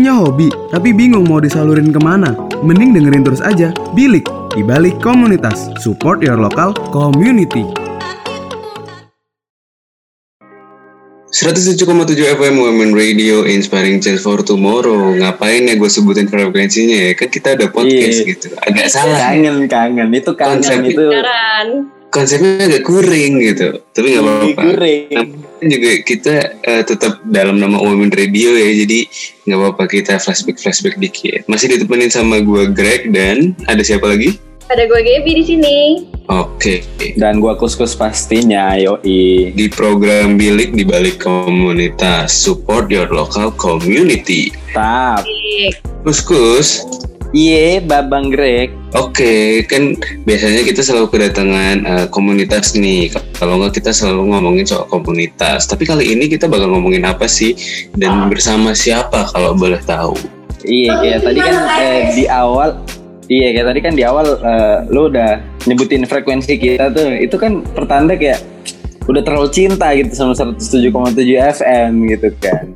Punya hobi, tapi bingung mau disalurin ke mana? Mending dengerin terus aja, Bilik, di balik komunitas. Support your local community. 107,7 FM Women Radio Inspiring Change for Tomorrow Ngapain ya gue sebutin frekuensinya ya Kan kita ada podcast Iya. gitu Agak salah Kangen, kangen. Itu kangen Konsep- itu. Konsepnya agak kuring gitu Tapi gak apa-apa Goreng. Juga kita eh, tetap dalam nama Women Radio ya Jadi gak apa-apa kita flashback-flashback dikit Masih ditemenin sama gue Greg dan ada siapa lagi? Ada gue Gaby di sini. Oke Dan gua kus-kus pastinya, yoi. Di program Bilik di balik komunitas Support your local community Tap. Kus Iye, Babang Greg. Oke, kan biasanya kita selalu kedatangan eh, komunitas nih. Kalau nggak kita selalu ngomongin soal komunitas. Tapi kali ini kita bakal ngomongin apa sih dan bersama siapa kalau boleh tahu? Iya, kayak tadi kan eh, di awal Iya, kayak tadi kan di awal eh, lu udah nyebutin frekuensi kita tuh. Itu kan pertanda kayak udah terlalu cinta gitu sama 107,7 FM gitu kan.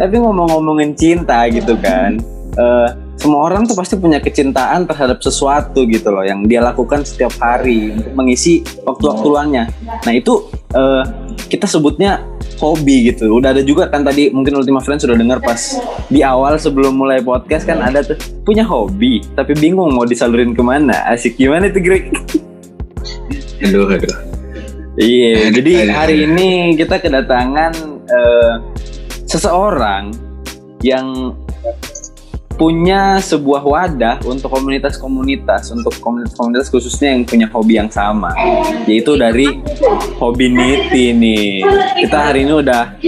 Tapi ngomong-ngomongin cinta gitu kan. eh, semua orang tuh pasti punya kecintaan terhadap sesuatu gitu loh yang dia lakukan setiap hari untuk mengisi waktu-waktu luangnya. Nah, itu eh, kita sebutnya hobi gitu. Udah ada juga kan tadi mungkin Ultima Friends sudah dengar pas di awal sebelum mulai podcast kan ada tuh punya hobi tapi bingung mau disalurin ke mana. Asik gimana tuh Greg? Aduh, aduh. Iya, Aduh, jadi aduh. hari ini kita kedatangan eh, seseorang yang punya sebuah wadah untuk komunitas-komunitas, untuk komunitas-komunitas khususnya yang punya hobi yang sama, yaitu dari hobi niti nih. Kita hari ini udah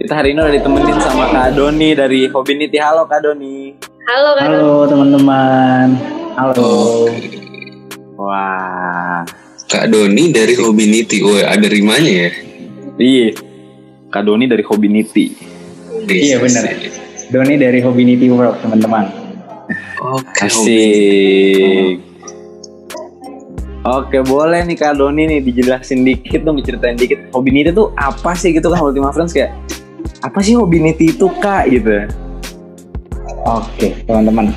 kita hari ini udah ditemenin sama Kak Doni dari Hobi Niti. Halo Kak Doni. Halo kan. Halo teman-teman. Halo. Wah, Kak Doni dari Hobi Niti. Oh, ada rimanya ya? iya. Kak Doni dari Hobi Niti. Iya, benar. Doni dari Hobinity World teman-teman. Oke. Asik. Oke boleh nih Kak Doni nih dijelasin dikit dong diceritain dikit hobi niti tuh apa sih gitu kan Ultima Friends kayak apa sih hobi niti itu kak gitu Oke teman-teman.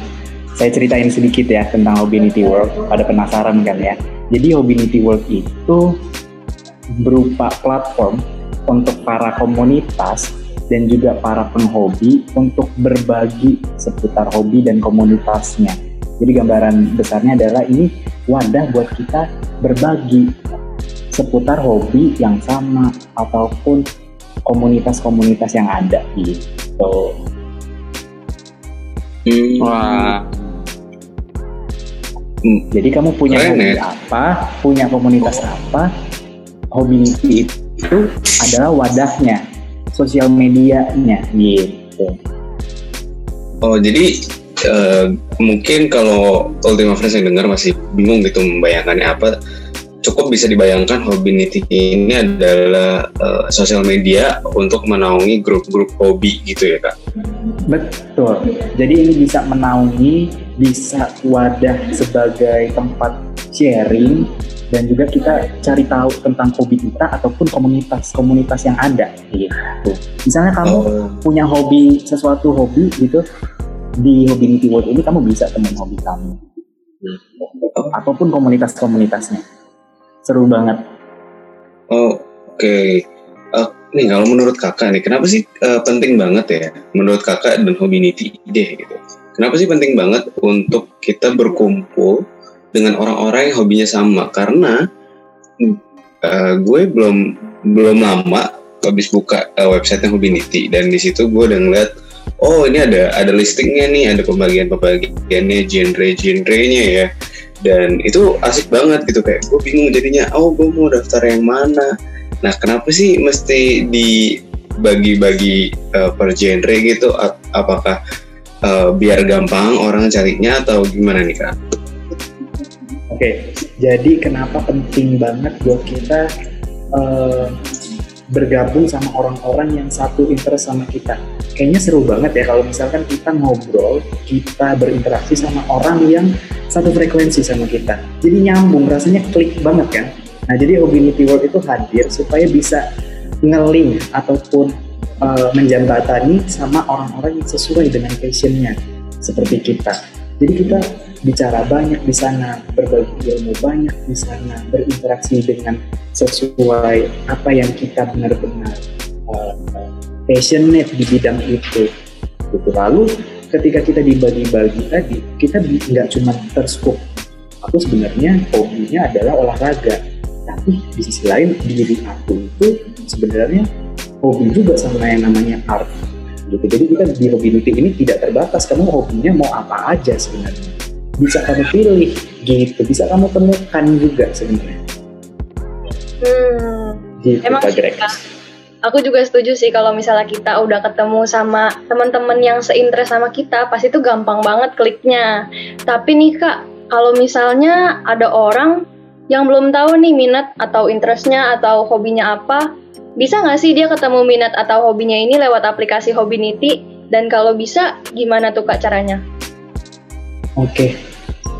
Saya ceritain sedikit ya tentang Hobinity World. Pada penasaran kan ya. Jadi Hobinity World itu berupa platform untuk para komunitas dan juga para penghobi untuk berbagi seputar hobi dan komunitasnya. Jadi gambaran besarnya adalah ini wadah buat kita berbagi seputar hobi yang sama ataupun komunitas-komunitas yang ada gitu. Hmm. wah Jadi kamu punya Keren, hobi ya. apa, punya komunitas apa, hobi itu adalah wadahnya, sosial medianya gitu. Oh, jadi eh, mungkin kalau Ultima Friends yang dengar masih bingung gitu membayangkannya apa, cukup bisa dibayangkan hobi niti ini adalah eh, sosial media untuk menaungi grup-grup hobi gitu ya kak. Betul. Jadi ini bisa menaungi, bisa wadah sebagai tempat sharing dan juga kita cari tahu tentang hobi kita ataupun komunitas-komunitas yang ada gitu. Misalnya kamu Oh, punya hobi sesuatu hobi gitu di Hobinity World ini kamu bisa temuin hobi kamu ataupun komunitas-komunitasnya seru banget oh, oke. Eh, nih kalau menurut kakak nih, kenapa sih eh, penting banget ya menurut kakak dan hobi niti deh gitu? Kenapa sih penting banget untuk kita berkumpul dengan orang-orang yang hobinya sama? Karena eh, gue belum belum lama habis buka eh, websitenya Hobinity dan di situ gue udah ngeliat oh ini ada ada listingnya nih ada pembagian pembagiannya genre genrenya ya. Dan itu asik banget gitu. Kayak gue bingung jadinya oh gue mau daftar yang mana? Nah kenapa sih mesti dibagi-bagi eh, per genre gitu? Apakah eh, biar gampang orang carinya atau gimana nih kak? Oke, jadi kenapa penting banget buat kita eh, bergabung sama orang-orang yang satu interest sama kita? Kayaknya seru banget ya kalau misalkan kita ngobrol, kita berinteraksi sama orang yang satu frekuensi sama kita. Jadi nyambung, rasanya klik banget kan? Nah, jadi Hobinity World itu hadir supaya bisa nge-link ataupun uh, menjembatani sama orang-orang yang sesuai dengan passionnya seperti kita. Jadi kita bicara banyak di sana, berbagi ilmu banyak di sana, berinteraksi dengan sesuai apa yang kita benar-benar uh, passionate di bidang itu. Gitu. Lalu ketika kita dibagi-bagi tadi, kita nggak cuma terskup. Aku sebenarnya hobinya adalah olahraga, tapi di sisi lain diri aku itu sebenarnya hobi juga sama yang namanya art gitu. Jadi kita di hobi Niti ini tidak terbatas. Kamu hobinya mau apa aja sebenarnya. Bisa kamu pilih gitu. Bisa kamu temukan juga sebenarnya. Hmm. Gitu, Emang Pak Greg. Aku juga setuju sih kalau misalnya kita udah ketemu sama teman-teman yang seinterest sama kita, pasti itu gampang banget kliknya. Tapi nih kak, kalau misalnya ada orang yang belum tahu nih minat atau interestnya atau hobinya apa, bisa nggak sih dia ketemu minat atau hobinya ini lewat aplikasi Hobinity? Dan kalau bisa, gimana tuh kak caranya? Oke,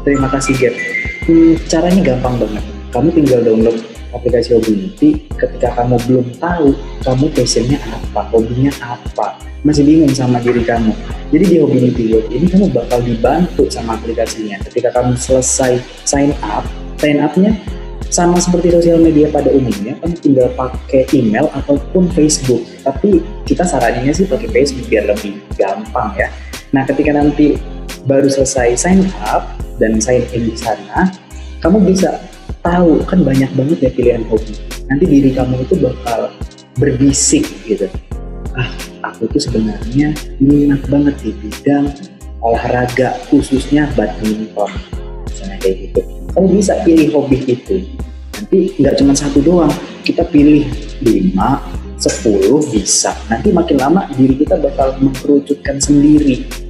terima kasih Gap. Hmm, caranya gampang banget. Kamu tinggal download aplikasi Hobinity ketika kamu belum tahu kamu passionnya apa, hobinya apa, masih bingung sama diri kamu. Jadi di Hobinity World ini kamu bakal dibantu sama aplikasinya. Ketika kamu selesai sign up, sign up-nya sama seperti sosial media pada umumnya, kamu tinggal pakai email ataupun Facebook. Tapi kita saraninnya sih pakai Facebook biar lebih gampang ya. Nah, ketika nanti baru selesai sign up dan sign in di sana, kamu bisa tahu kan banyak banget ya pilihan hobi. Nanti diri kamu itu bakal berbisik gitu. Ah, aku tuh sebenarnya minat banget di bidang olahraga khususnya badminton. Misalnya kayak gitu. Kamu bisa pilih hobi itu. Nanti nggak cuma satu doang, kita pilih 5, 10 bisa. Nanti makin lama diri kita bakal mengkerucutkan sendiri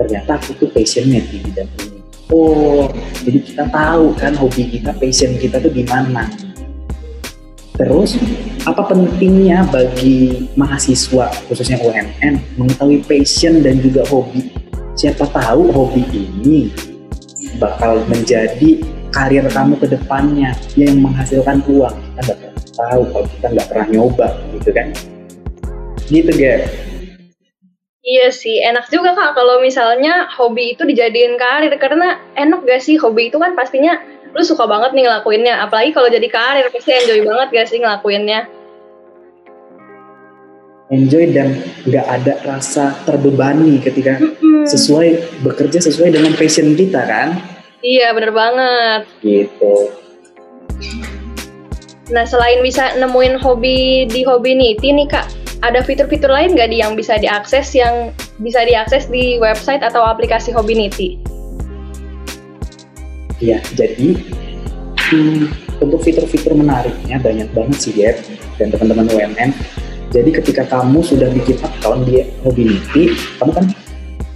ternyata aku tuh passionate di bidang ini. Oh, jadi kita tahu kan hobi kita, passion kita tuh di mana. Terus, apa pentingnya bagi mahasiswa, khususnya UMN, mengetahui passion dan juga hobi? Siapa tahu hobi ini bakal menjadi karir kamu ke depannya yang menghasilkan uang. Kita nggak pernah tahu kalau kita nggak pernah nyoba, gitu kan? Gitu, guys. Iya sih, enak juga kak kalau misalnya hobi itu dijadiin karir. Karena enak gak sih? Hobi itu kan pastinya lu suka banget nih ngelakuinnya, apalagi kalau jadi karir pasti enjoy banget gak sih ngelakuinnya. enjoy dan nggak ada rasa terbebani ketika sesuai bekerja sesuai dengan passion kita kan? Iya bener banget. gitu. Nah selain bisa nemuin hobi di Hobinity nih kak, ada fitur-fitur lain nggak di yang bisa diakses yang bisa diakses di website atau aplikasi Hobinity? ya jadi hmm, untuk fitur-fitur menariknya banyak banget sih Gap dan teman-teman UMN jadi ketika kamu sudah bikin account di Hobinity kamu kan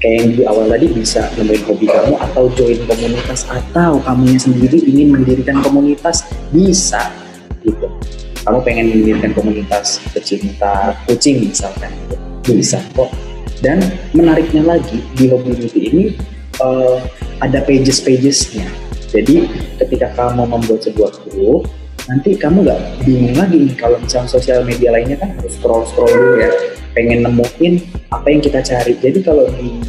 kayak yang di awal tadi bisa nemuin hobi kamu atau join komunitas atau kamunya sendiri ingin mendirikan komunitas bisa gitu kamu pengen mendirikan komunitas pecinta kucing misalkan. Bisa kok. Dan menariknya lagi di Hobinity ini eh, ada pages-pagesnya. Jadi ketika kamu membuat sebuah grup nanti kamu nggak bingung lagi nih kalau misalnya sosial media lainnya kan harus scroll scroll dulu ya. Pengen nemuin apa yang kita cari. Jadi kalau di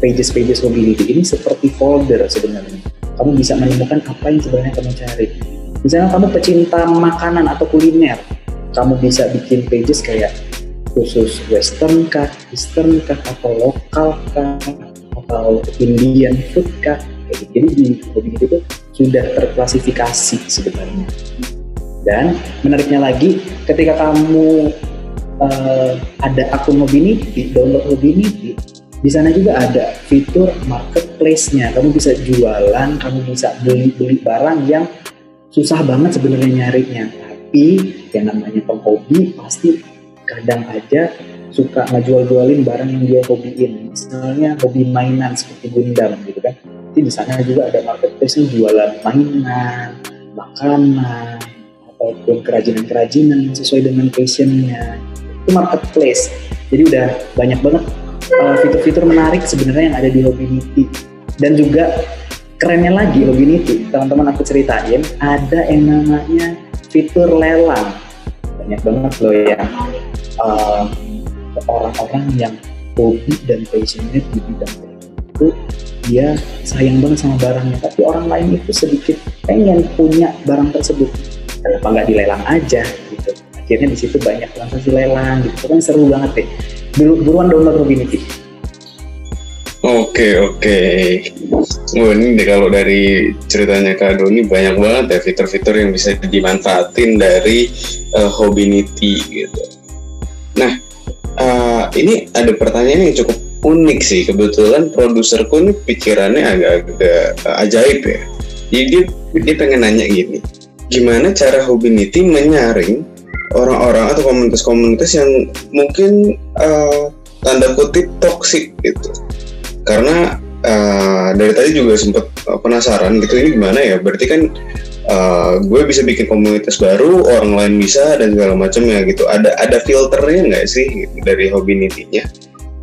pages pages mobility ini seperti folder sebenarnya. Kamu bisa menemukan apa yang sebenarnya kamu cari misalnya kamu pecinta makanan atau kuliner kamu bisa bikin pages kayak khusus western kah, eastern kah, atau lokal kah, atau Indian food kah gitu. jadi di hobi itu sudah terklasifikasi sebenarnya dan menariknya lagi ketika kamu eh, ada akun Hobinity, download Hobinity, di sana juga ada fitur marketplace-nya. Kamu bisa jualan, kamu bisa beli-beli barang yang susah banget sebenarnya nyarinya. Tapi yang namanya penghobi pasti kadang aja suka ngejual-jualin barang yang dia hobiin. Misalnya hobi mainan seperti Gundam gitu kan. Jadi di sana juga ada marketplace yang jualan mainan, makanan, ataupun kerajinan-kerajinan sesuai dengan passionnya itu marketplace jadi udah banyak banget uh, fitur-fitur menarik sebenarnya yang ada di Hobinity dan juga kerennya lagi Hobinity teman-teman aku ceritain ada yang namanya fitur lelang banyak banget loh yang uh, orang-orang yang hobi dan passionate di bidang itu dia sayang banget sama barangnya. Tapi orang lain itu sedikit pengen punya barang tersebut. Kenapa nggak dilelang aja gitu? Akhirnya di situ banyak transaksi lelang gitu. Kan seru banget deh. Buru- buruan download Robinity Oke oke. Oh ini deh kalau dari ceritanya Kak Doni banyak banget ya fitur-fitur yang bisa dimanfaatin dari uh, Hobinity gitu. Nah uh, ini ada pertanyaan yang cukup unik sih kebetulan produserku ini pikirannya agak-agak uh, ajaib ya. Jadi dia, dia pengen nanya gini, gimana cara Hobinity menyaring orang-orang atau komunitas-komunitas yang mungkin uh, tanda kutip toksik gitu karena uh, dari tadi juga sempat penasaran gitu ini gimana ya? Berarti kan uh, gue bisa bikin komunitas baru orang lain bisa dan segala macam ya gitu. Ada ada filternya nggak sih dari hobi nitinya?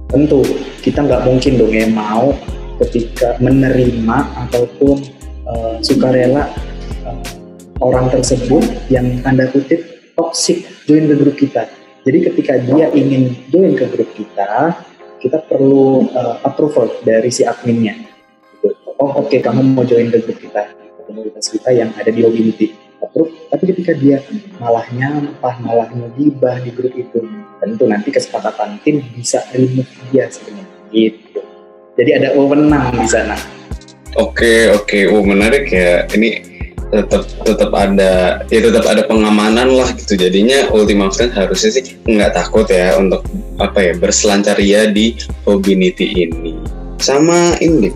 Tentu. Kita nggak mungkin dong ya mau ketika menerima ataupun uh, sukarela uh, orang tersebut yang tanda kutip toxic join ke grup kita. Jadi ketika dia ingin join ke grup kita kita perlu uh, approval dari si adminnya. Gitu. Oh oke okay, kamu mau join ke grup kita, komunitas kita yang ada di Hobinity. Approve. Tapi ketika dia malah nyampah, malah ngegibah di grup itu, tentu nanti kesepakatan tim bisa remove dia sebenarnya. Gitu. Jadi ada wewenang di sana. Oke okay, oke, okay. oh menarik ya. Ini tetap tetap ada ya tetap ada pengamanan lah gitu. Jadinya Ultima Friends harusnya sih nggak takut ya untuk apa ya berselancar ya di Hobinity ini. Sama ini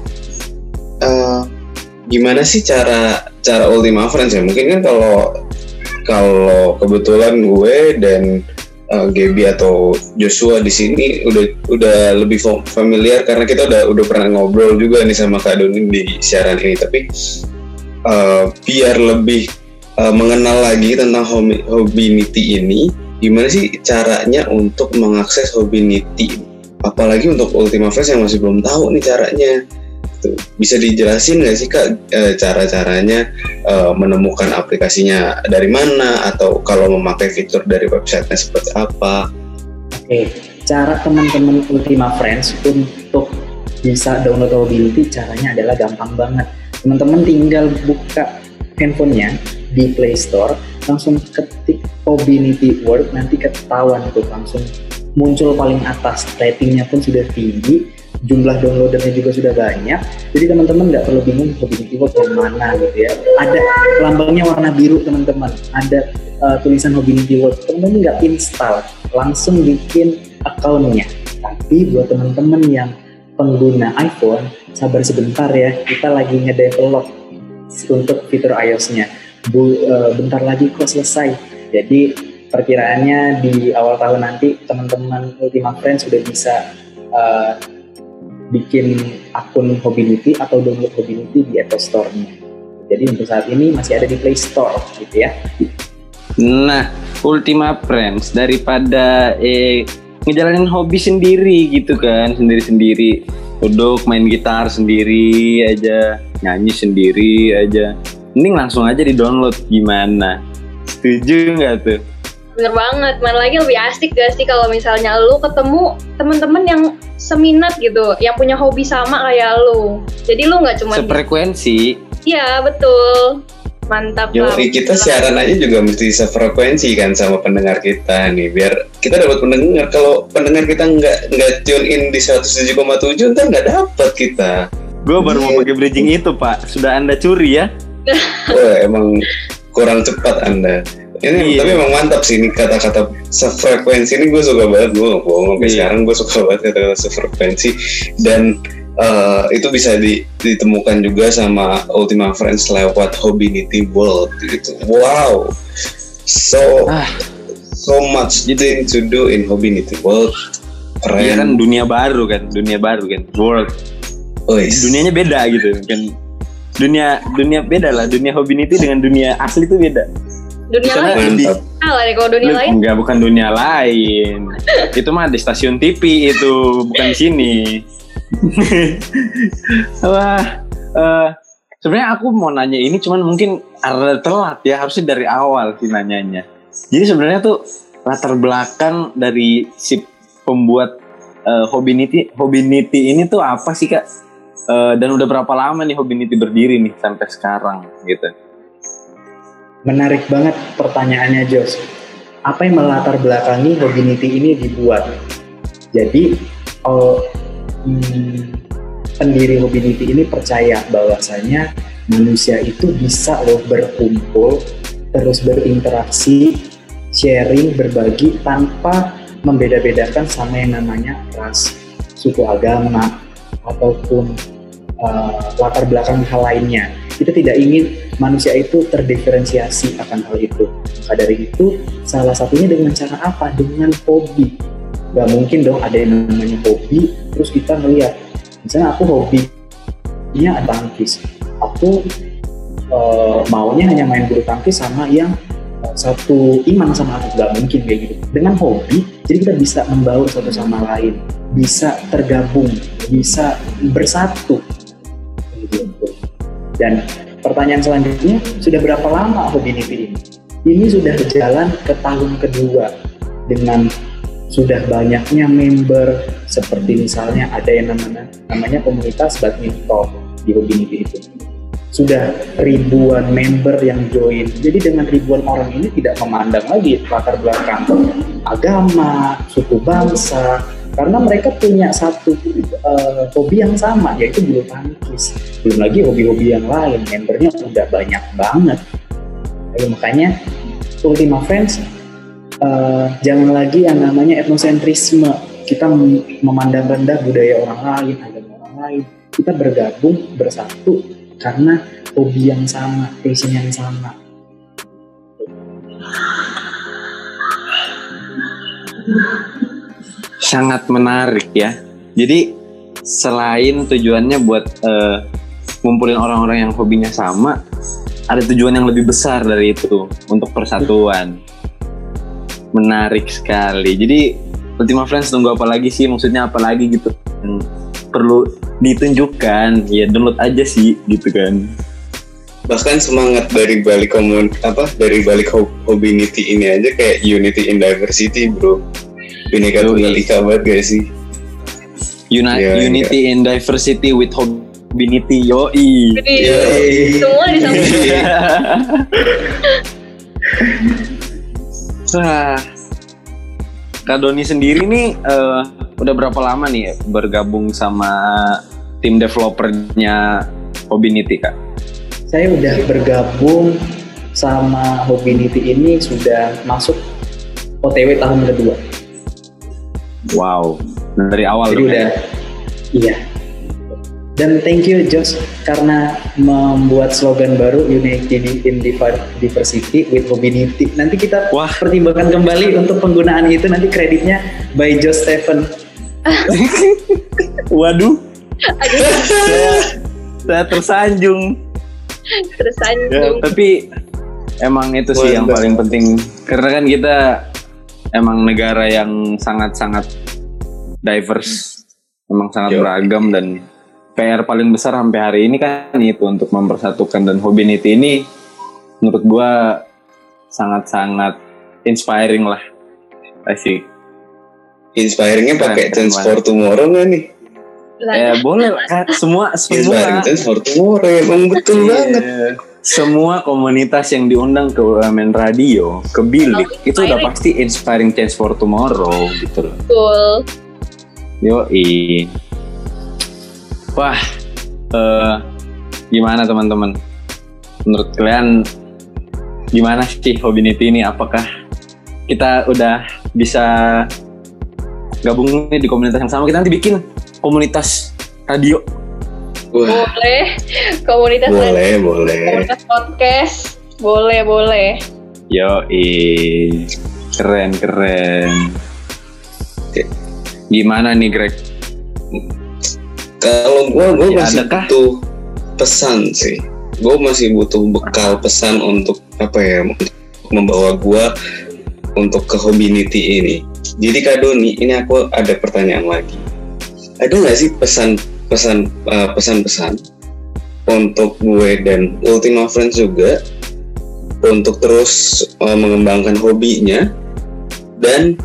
uh, gimana sih cara cara Ultima Friends ya? Mungkin kan kalau kalau kebetulan gue dan uh, Gaby atau Joshua di sini udah udah lebih familiar karena kita udah udah pernah ngobrol juga nih sama Kak Doni di siaran ini. Tapi uh, biar lebih uh, mengenal lagi tentang hobi, Hobinity ini, gimana sih caranya untuk mengakses Hobinity? Apalagi untuk Ultima Friends yang masih belum tahu nih caranya. Tuh, bisa dijelasin nggak sih kak e, cara-caranya e, menemukan aplikasinya dari mana atau kalau memakai fitur dari websitenya seperti apa? Oke, cara teman-teman Ultima Friends untuk bisa download Hobinity caranya adalah gampang banget teman-teman tinggal buka handphonenya di Play Store langsung ketik Obinity World nanti ketahuan tuh langsung muncul paling atas. Ratingnya pun sudah tinggi jumlah downloadernya juga sudah banyak. Jadi teman-teman nggak perlu bingung Obinity World yang mana gitu ya. Ada lambangnya warna biru teman-teman. Ada uh, tulisan Obinity World. Teman-teman nggak install langsung bikin akunnya tapi buat teman-teman yang pengguna iPhone sabar sebentar ya kita lagi ngedevelop untuk fitur iOS-nya. Bu, uh, bentar lagi kok selesai. Jadi perkiraannya di awal tahun nanti teman-teman Ultima Friends sudah bisa uh, bikin akun Hobinity atau download Hobinity di Apple Store-nya. Jadi untuk saat ini masih ada di Play Store gitu ya. Nah Ultima Friends daripada eh ngejalanin hobi sendiri gitu kan sendiri-sendiri duduk main gitar sendiri aja nyanyi sendiri aja mending langsung aja di download gimana setuju nggak tuh Bener banget, mana lagi lebih asik gak sih kalau misalnya lu ketemu temen-temen yang seminat gitu, yang punya hobi sama kayak lu. Jadi lu nggak cuma sefrekuensi. Iya betul. Mantap Yo, kita siaran aja juga mesti sefrekuensi kan sama pendengar kita nih biar kita dapat pendengar. Kalau pendengar kita nggak nggak tune in di 107,7 ntar nggak dapat kita. Gue baru mau pakai bridging itu pak. Sudah anda curi ya? Wah, emang kurang cepat anda. Ini iya. tapi emang mantap sih ini kata-kata sefrekuensi. Ini gue suka banget. Gue nggak bohong sampai iya. sekarang gue suka banget kata-kata sefrekuensi. Dan uh, itu bisa di, ditemukan juga sama Ultima Friends lewat Hobinity World gitu. Wow, so ah. So much thing to do in Hobinity World. Keren. Iya kan dunia baru kan, dunia baru kan, world. Oh, yes. Dunianya beda gitu kan. Dunia dunia beda lah, dunia Hobinity dengan dunia asli itu beda. Dunia lain. Salah deh kalau dunia lain. Enggak, bukan dunia lain. itu mah di stasiun TV itu, bukan di sini. Wah, uh, sebenarnya aku mau nanya ini cuman mungkin ada telat ya harusnya dari awal sih nanyanya. Jadi sebenarnya tuh latar belakang dari si pembuat uh, Hobinity Hobinity ini tuh apa sih kak? Uh, dan udah berapa lama nih Hobinity berdiri nih sampai sekarang gitu? Menarik banget pertanyaannya Jos. Apa yang melatar belakangi Hobinity ini dibuat? Jadi, oh, hmm, pendiri Hobinity ini percaya bahwasanya manusia itu bisa loh berkumpul, terus berinteraksi, sharing, berbagi tanpa membeda-bedakan sama yang namanya ras, suku agama, ataupun uh, latar belakang hal lainnya. Kita tidak ingin manusia itu terdiferensiasi akan hal itu. Maka dari itu, salah satunya dengan cara apa? Dengan hobi. Gak mungkin dong ada yang namanya hobi, terus kita melihat, misalnya aku hobinya tangkis, aku uh, maunya hanya main bulu tangkis sama yang uh, satu iman sama aku, gak mungkin kayak gitu. Dengan hobi, jadi kita bisa membaur satu sama lain, bisa tergabung, bisa bersatu. Dan Pertanyaan selanjutnya, sudah berapa lama hobi Nipi ini? Ini sudah berjalan ke tahun kedua dengan sudah banyaknya member seperti misalnya ada yang namanya namanya komunitas badminton di hobi Nipi itu sudah ribuan member yang join. Jadi dengan ribuan orang ini tidak memandang lagi latar belakang agama, suku bangsa, karena mereka punya satu uh, hobi yang sama yaitu bulu tangkis. Belum lagi hobi-hobi yang lain membernya udah banyak banget. Lalu makanya Ultima Friends uh, jangan lagi yang namanya etnosentrisme. Kita memandang rendah budaya orang lain agama orang lain. Kita bergabung bersatu karena hobi yang sama passion yang sama sangat menarik ya. Jadi selain tujuannya buat uh, ngumpulin orang-orang yang hobinya sama, ada tujuan yang lebih besar dari itu untuk persatuan. Menarik sekali. Jadi Ultima Friends tunggu apa lagi sih? Maksudnya apa lagi gitu? Perlu ditunjukkan. Ya download aja sih gitu kan. Bahkan semangat dari balik komun apa dari balik hobi Unity ini aja kayak Unity in Diversity, Bro Bineka Tunggal Ika banget gak sih? Uni yeah, unity yeah. in diversity with Hobinity yoi. Yoi. Semua disambung. Wah. Kak Doni sendiri nih uh, udah berapa lama nih bergabung sama tim developernya Hobinity kak? Saya udah bergabung sama Hobinity ini sudah masuk OTW tahun kedua. Wow, dari awal Jadi udah, iya. Dan thank you Josh karena membuat slogan baru Unity in Diversity with Mobility. Nanti kita Wah. pertimbangkan kembali untuk penggunaan itu nanti kreditnya by Josh Stephen. Waduh. saya, saya tersanjung. Tersanjung. Ya, tapi emang itu sih yang paling penting karena kan kita emang negara yang sangat-sangat diverse, emang sangat Yo. beragam dan PR paling besar sampai hari ini kan itu untuk mempersatukan dan Hobinity ini menurut gua sangat-sangat inspiring lah. Asik. Inspiringnya pakai Chance for Tomorrow nggak nih? Ya boleh lah, semua semua. Inspiring Chance for Tomorrow emang betul yeah. banget semua komunitas yang diundang ke UMN Radio, ke Bilik, oh, itu udah pasti inspiring change for tomorrow gitu loh. Betul. Yoi. Wah, uh, gimana teman-teman? Menurut kalian gimana sih Hobinity ini? Apakah kita udah bisa gabung nih di komunitas yang sama? Kita nanti bikin komunitas radio Wah. Boleh. Komunitas boleh, radio, boleh. Komunitas podcast. Boleh, boleh. Yo, keren, keren. Gimana nih, Greg? Kalau gue, gue ya, masih adakah? butuh pesan sih. Gue masih butuh bekal pesan untuk apa ya? Untuk membawa gue untuk ke Hobinity ini. Jadi Kak Doni, ini aku ada pertanyaan lagi. Ada nggak sih pesan pesan uh, pesan-pesan untuk gue dan Ultima Friends juga untuk terus uh, mengembangkan hobinya dan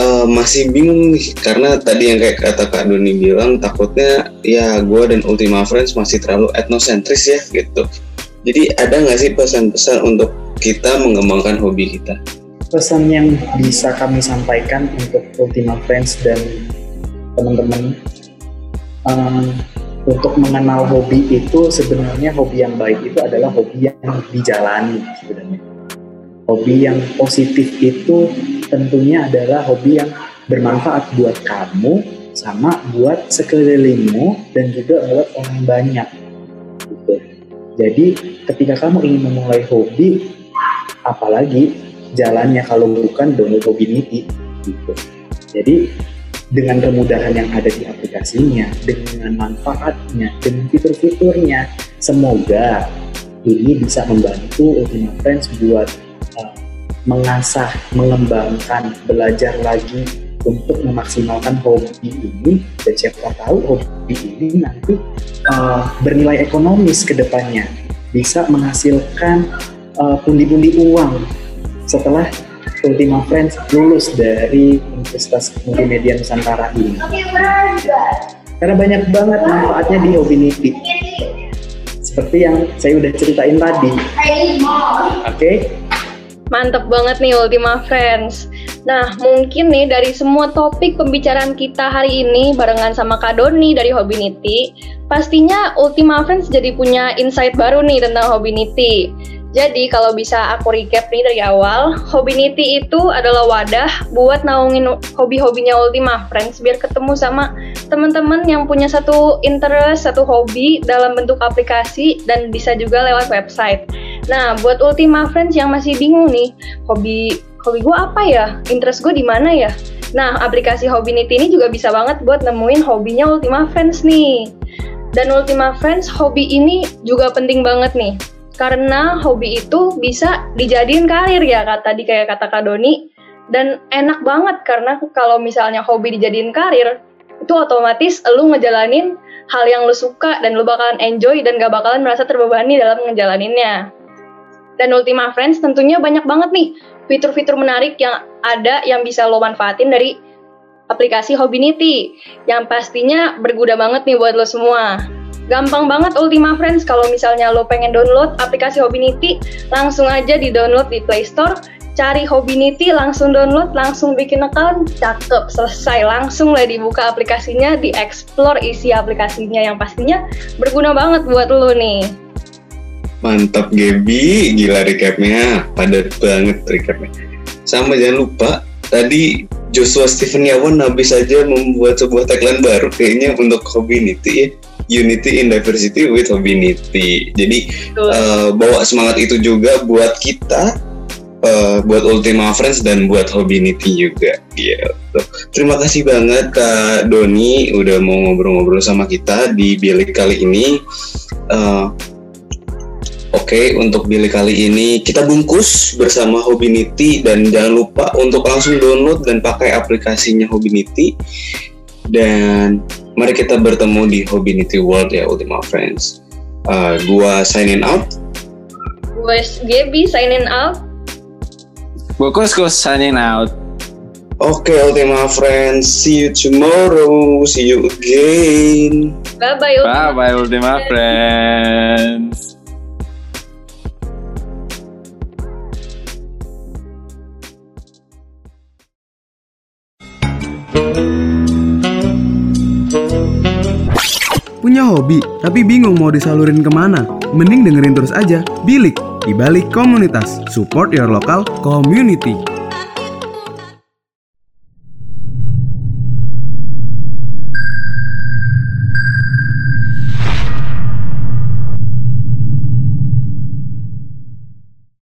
uh, masih bingung nih karena tadi yang kayak kata Kak Doni bilang takutnya ya gue dan Ultima Friends masih terlalu etnosentris ya gitu. Jadi ada nggak sih pesan-pesan untuk kita mengembangkan hobi kita? Pesan yang bisa kami sampaikan untuk Ultima Friends dan teman-teman um, untuk mengenal hobi itu sebenarnya hobi yang baik itu adalah hobi yang dijalani sebenarnya. Hobi yang positif itu tentunya adalah hobi yang bermanfaat buat kamu sama buat sekelilingmu dan juga buat orang banyak. Gitu. Jadi ketika kamu ingin memulai hobi, apalagi jalannya kalau bukan download hobi niti gitu. Jadi dengan kemudahan yang ada di aplikasinya, dengan manfaatnya, dengan fitur-fiturnya. Semoga ini bisa membantu Ultima Friends buat uh, mengasah, mengembangkan, belajar lagi untuk memaksimalkan hobi ini dan siapa tahu hobi ini nanti uh, bernilai ekonomis ke depannya bisa menghasilkan uh, pundi-pundi uh, uang setelah Ultima Friends lulus dari Universitas Multimedia Nusantara ini. Karena banyak banget manfaatnya di Hobinity. Seperti yang saya udah ceritain tadi. Oke? Okay? Mantep banget nih Ultima Friends. Nah, mungkin nih dari semua topik pembicaraan kita hari ini barengan sama Kak Doni dari Hobinity, pastinya Ultima Friends jadi punya insight baru nih tentang Hobinity. Jadi kalau bisa aku recap nih dari awal, Hobinity itu adalah wadah buat naungin hobi-hobinya Ultima Friends biar ketemu sama teman-teman yang punya satu interest, satu hobi dalam bentuk aplikasi dan bisa juga lewat website. Nah, buat Ultima Friends yang masih bingung nih, hobi hobi gue apa ya? Interest gue di mana ya? Nah, aplikasi Hobinity ini juga bisa banget buat nemuin hobinya Ultima Friends nih. Dan Ultima Friends, hobi ini juga penting banget nih karena hobi itu bisa dijadiin karir ya kata tadi kayak kata Kak Doni dan enak banget karena kalau misalnya hobi dijadiin karir itu otomatis lu ngejalanin hal yang lu suka dan lu bakalan enjoy dan gak bakalan merasa terbebani dalam ngejalaninnya. Dan Ultima Friends tentunya banyak banget nih fitur-fitur menarik yang ada yang bisa lo manfaatin dari aplikasi Hobinity yang pastinya berguna banget nih buat lo semua. Gampang banget Ultima Friends kalau misalnya lo pengen download aplikasi Hobinity, langsung aja di download di Play Store, cari Hobinity, langsung download, langsung bikin account, cakep, selesai. Langsung lah dibuka aplikasinya, di explore isi aplikasinya yang pastinya berguna banget buat lo nih. Mantap Gaby, gila recapnya, padat banget recapnya. Sama jangan lupa, tadi Joshua Stephen Yawan habis saja membuat sebuah tagline baru kayaknya untuk Hobinity ya Unity in Diversity with Hobinity. Jadi uh, bawa semangat itu juga buat kita, uh, buat Ultima Friends dan buat Hobinity juga. Gitu. Terima kasih banget Kak Doni udah mau ngobrol-ngobrol sama kita di bilik kali ini. Uh, Oke, okay, untuk bilik kali ini kita bungkus bersama Hobinity dan jangan lupa untuk langsung download dan pakai aplikasinya Hobinity. Dan mari kita bertemu di Hobinity World ya Ultima Friends. Uh, gua signing out. Gue Gaby signing out. Gue Kusko signing out. Oke okay, Ultima Friends, see you tomorrow. See you again. Bye bye Ultima. Bye bye Ultima Friends. Hobi, tapi bingung mau disalurin ke mana? Mending dengerin terus aja, Bilik, di balik komunitas. Support your local community.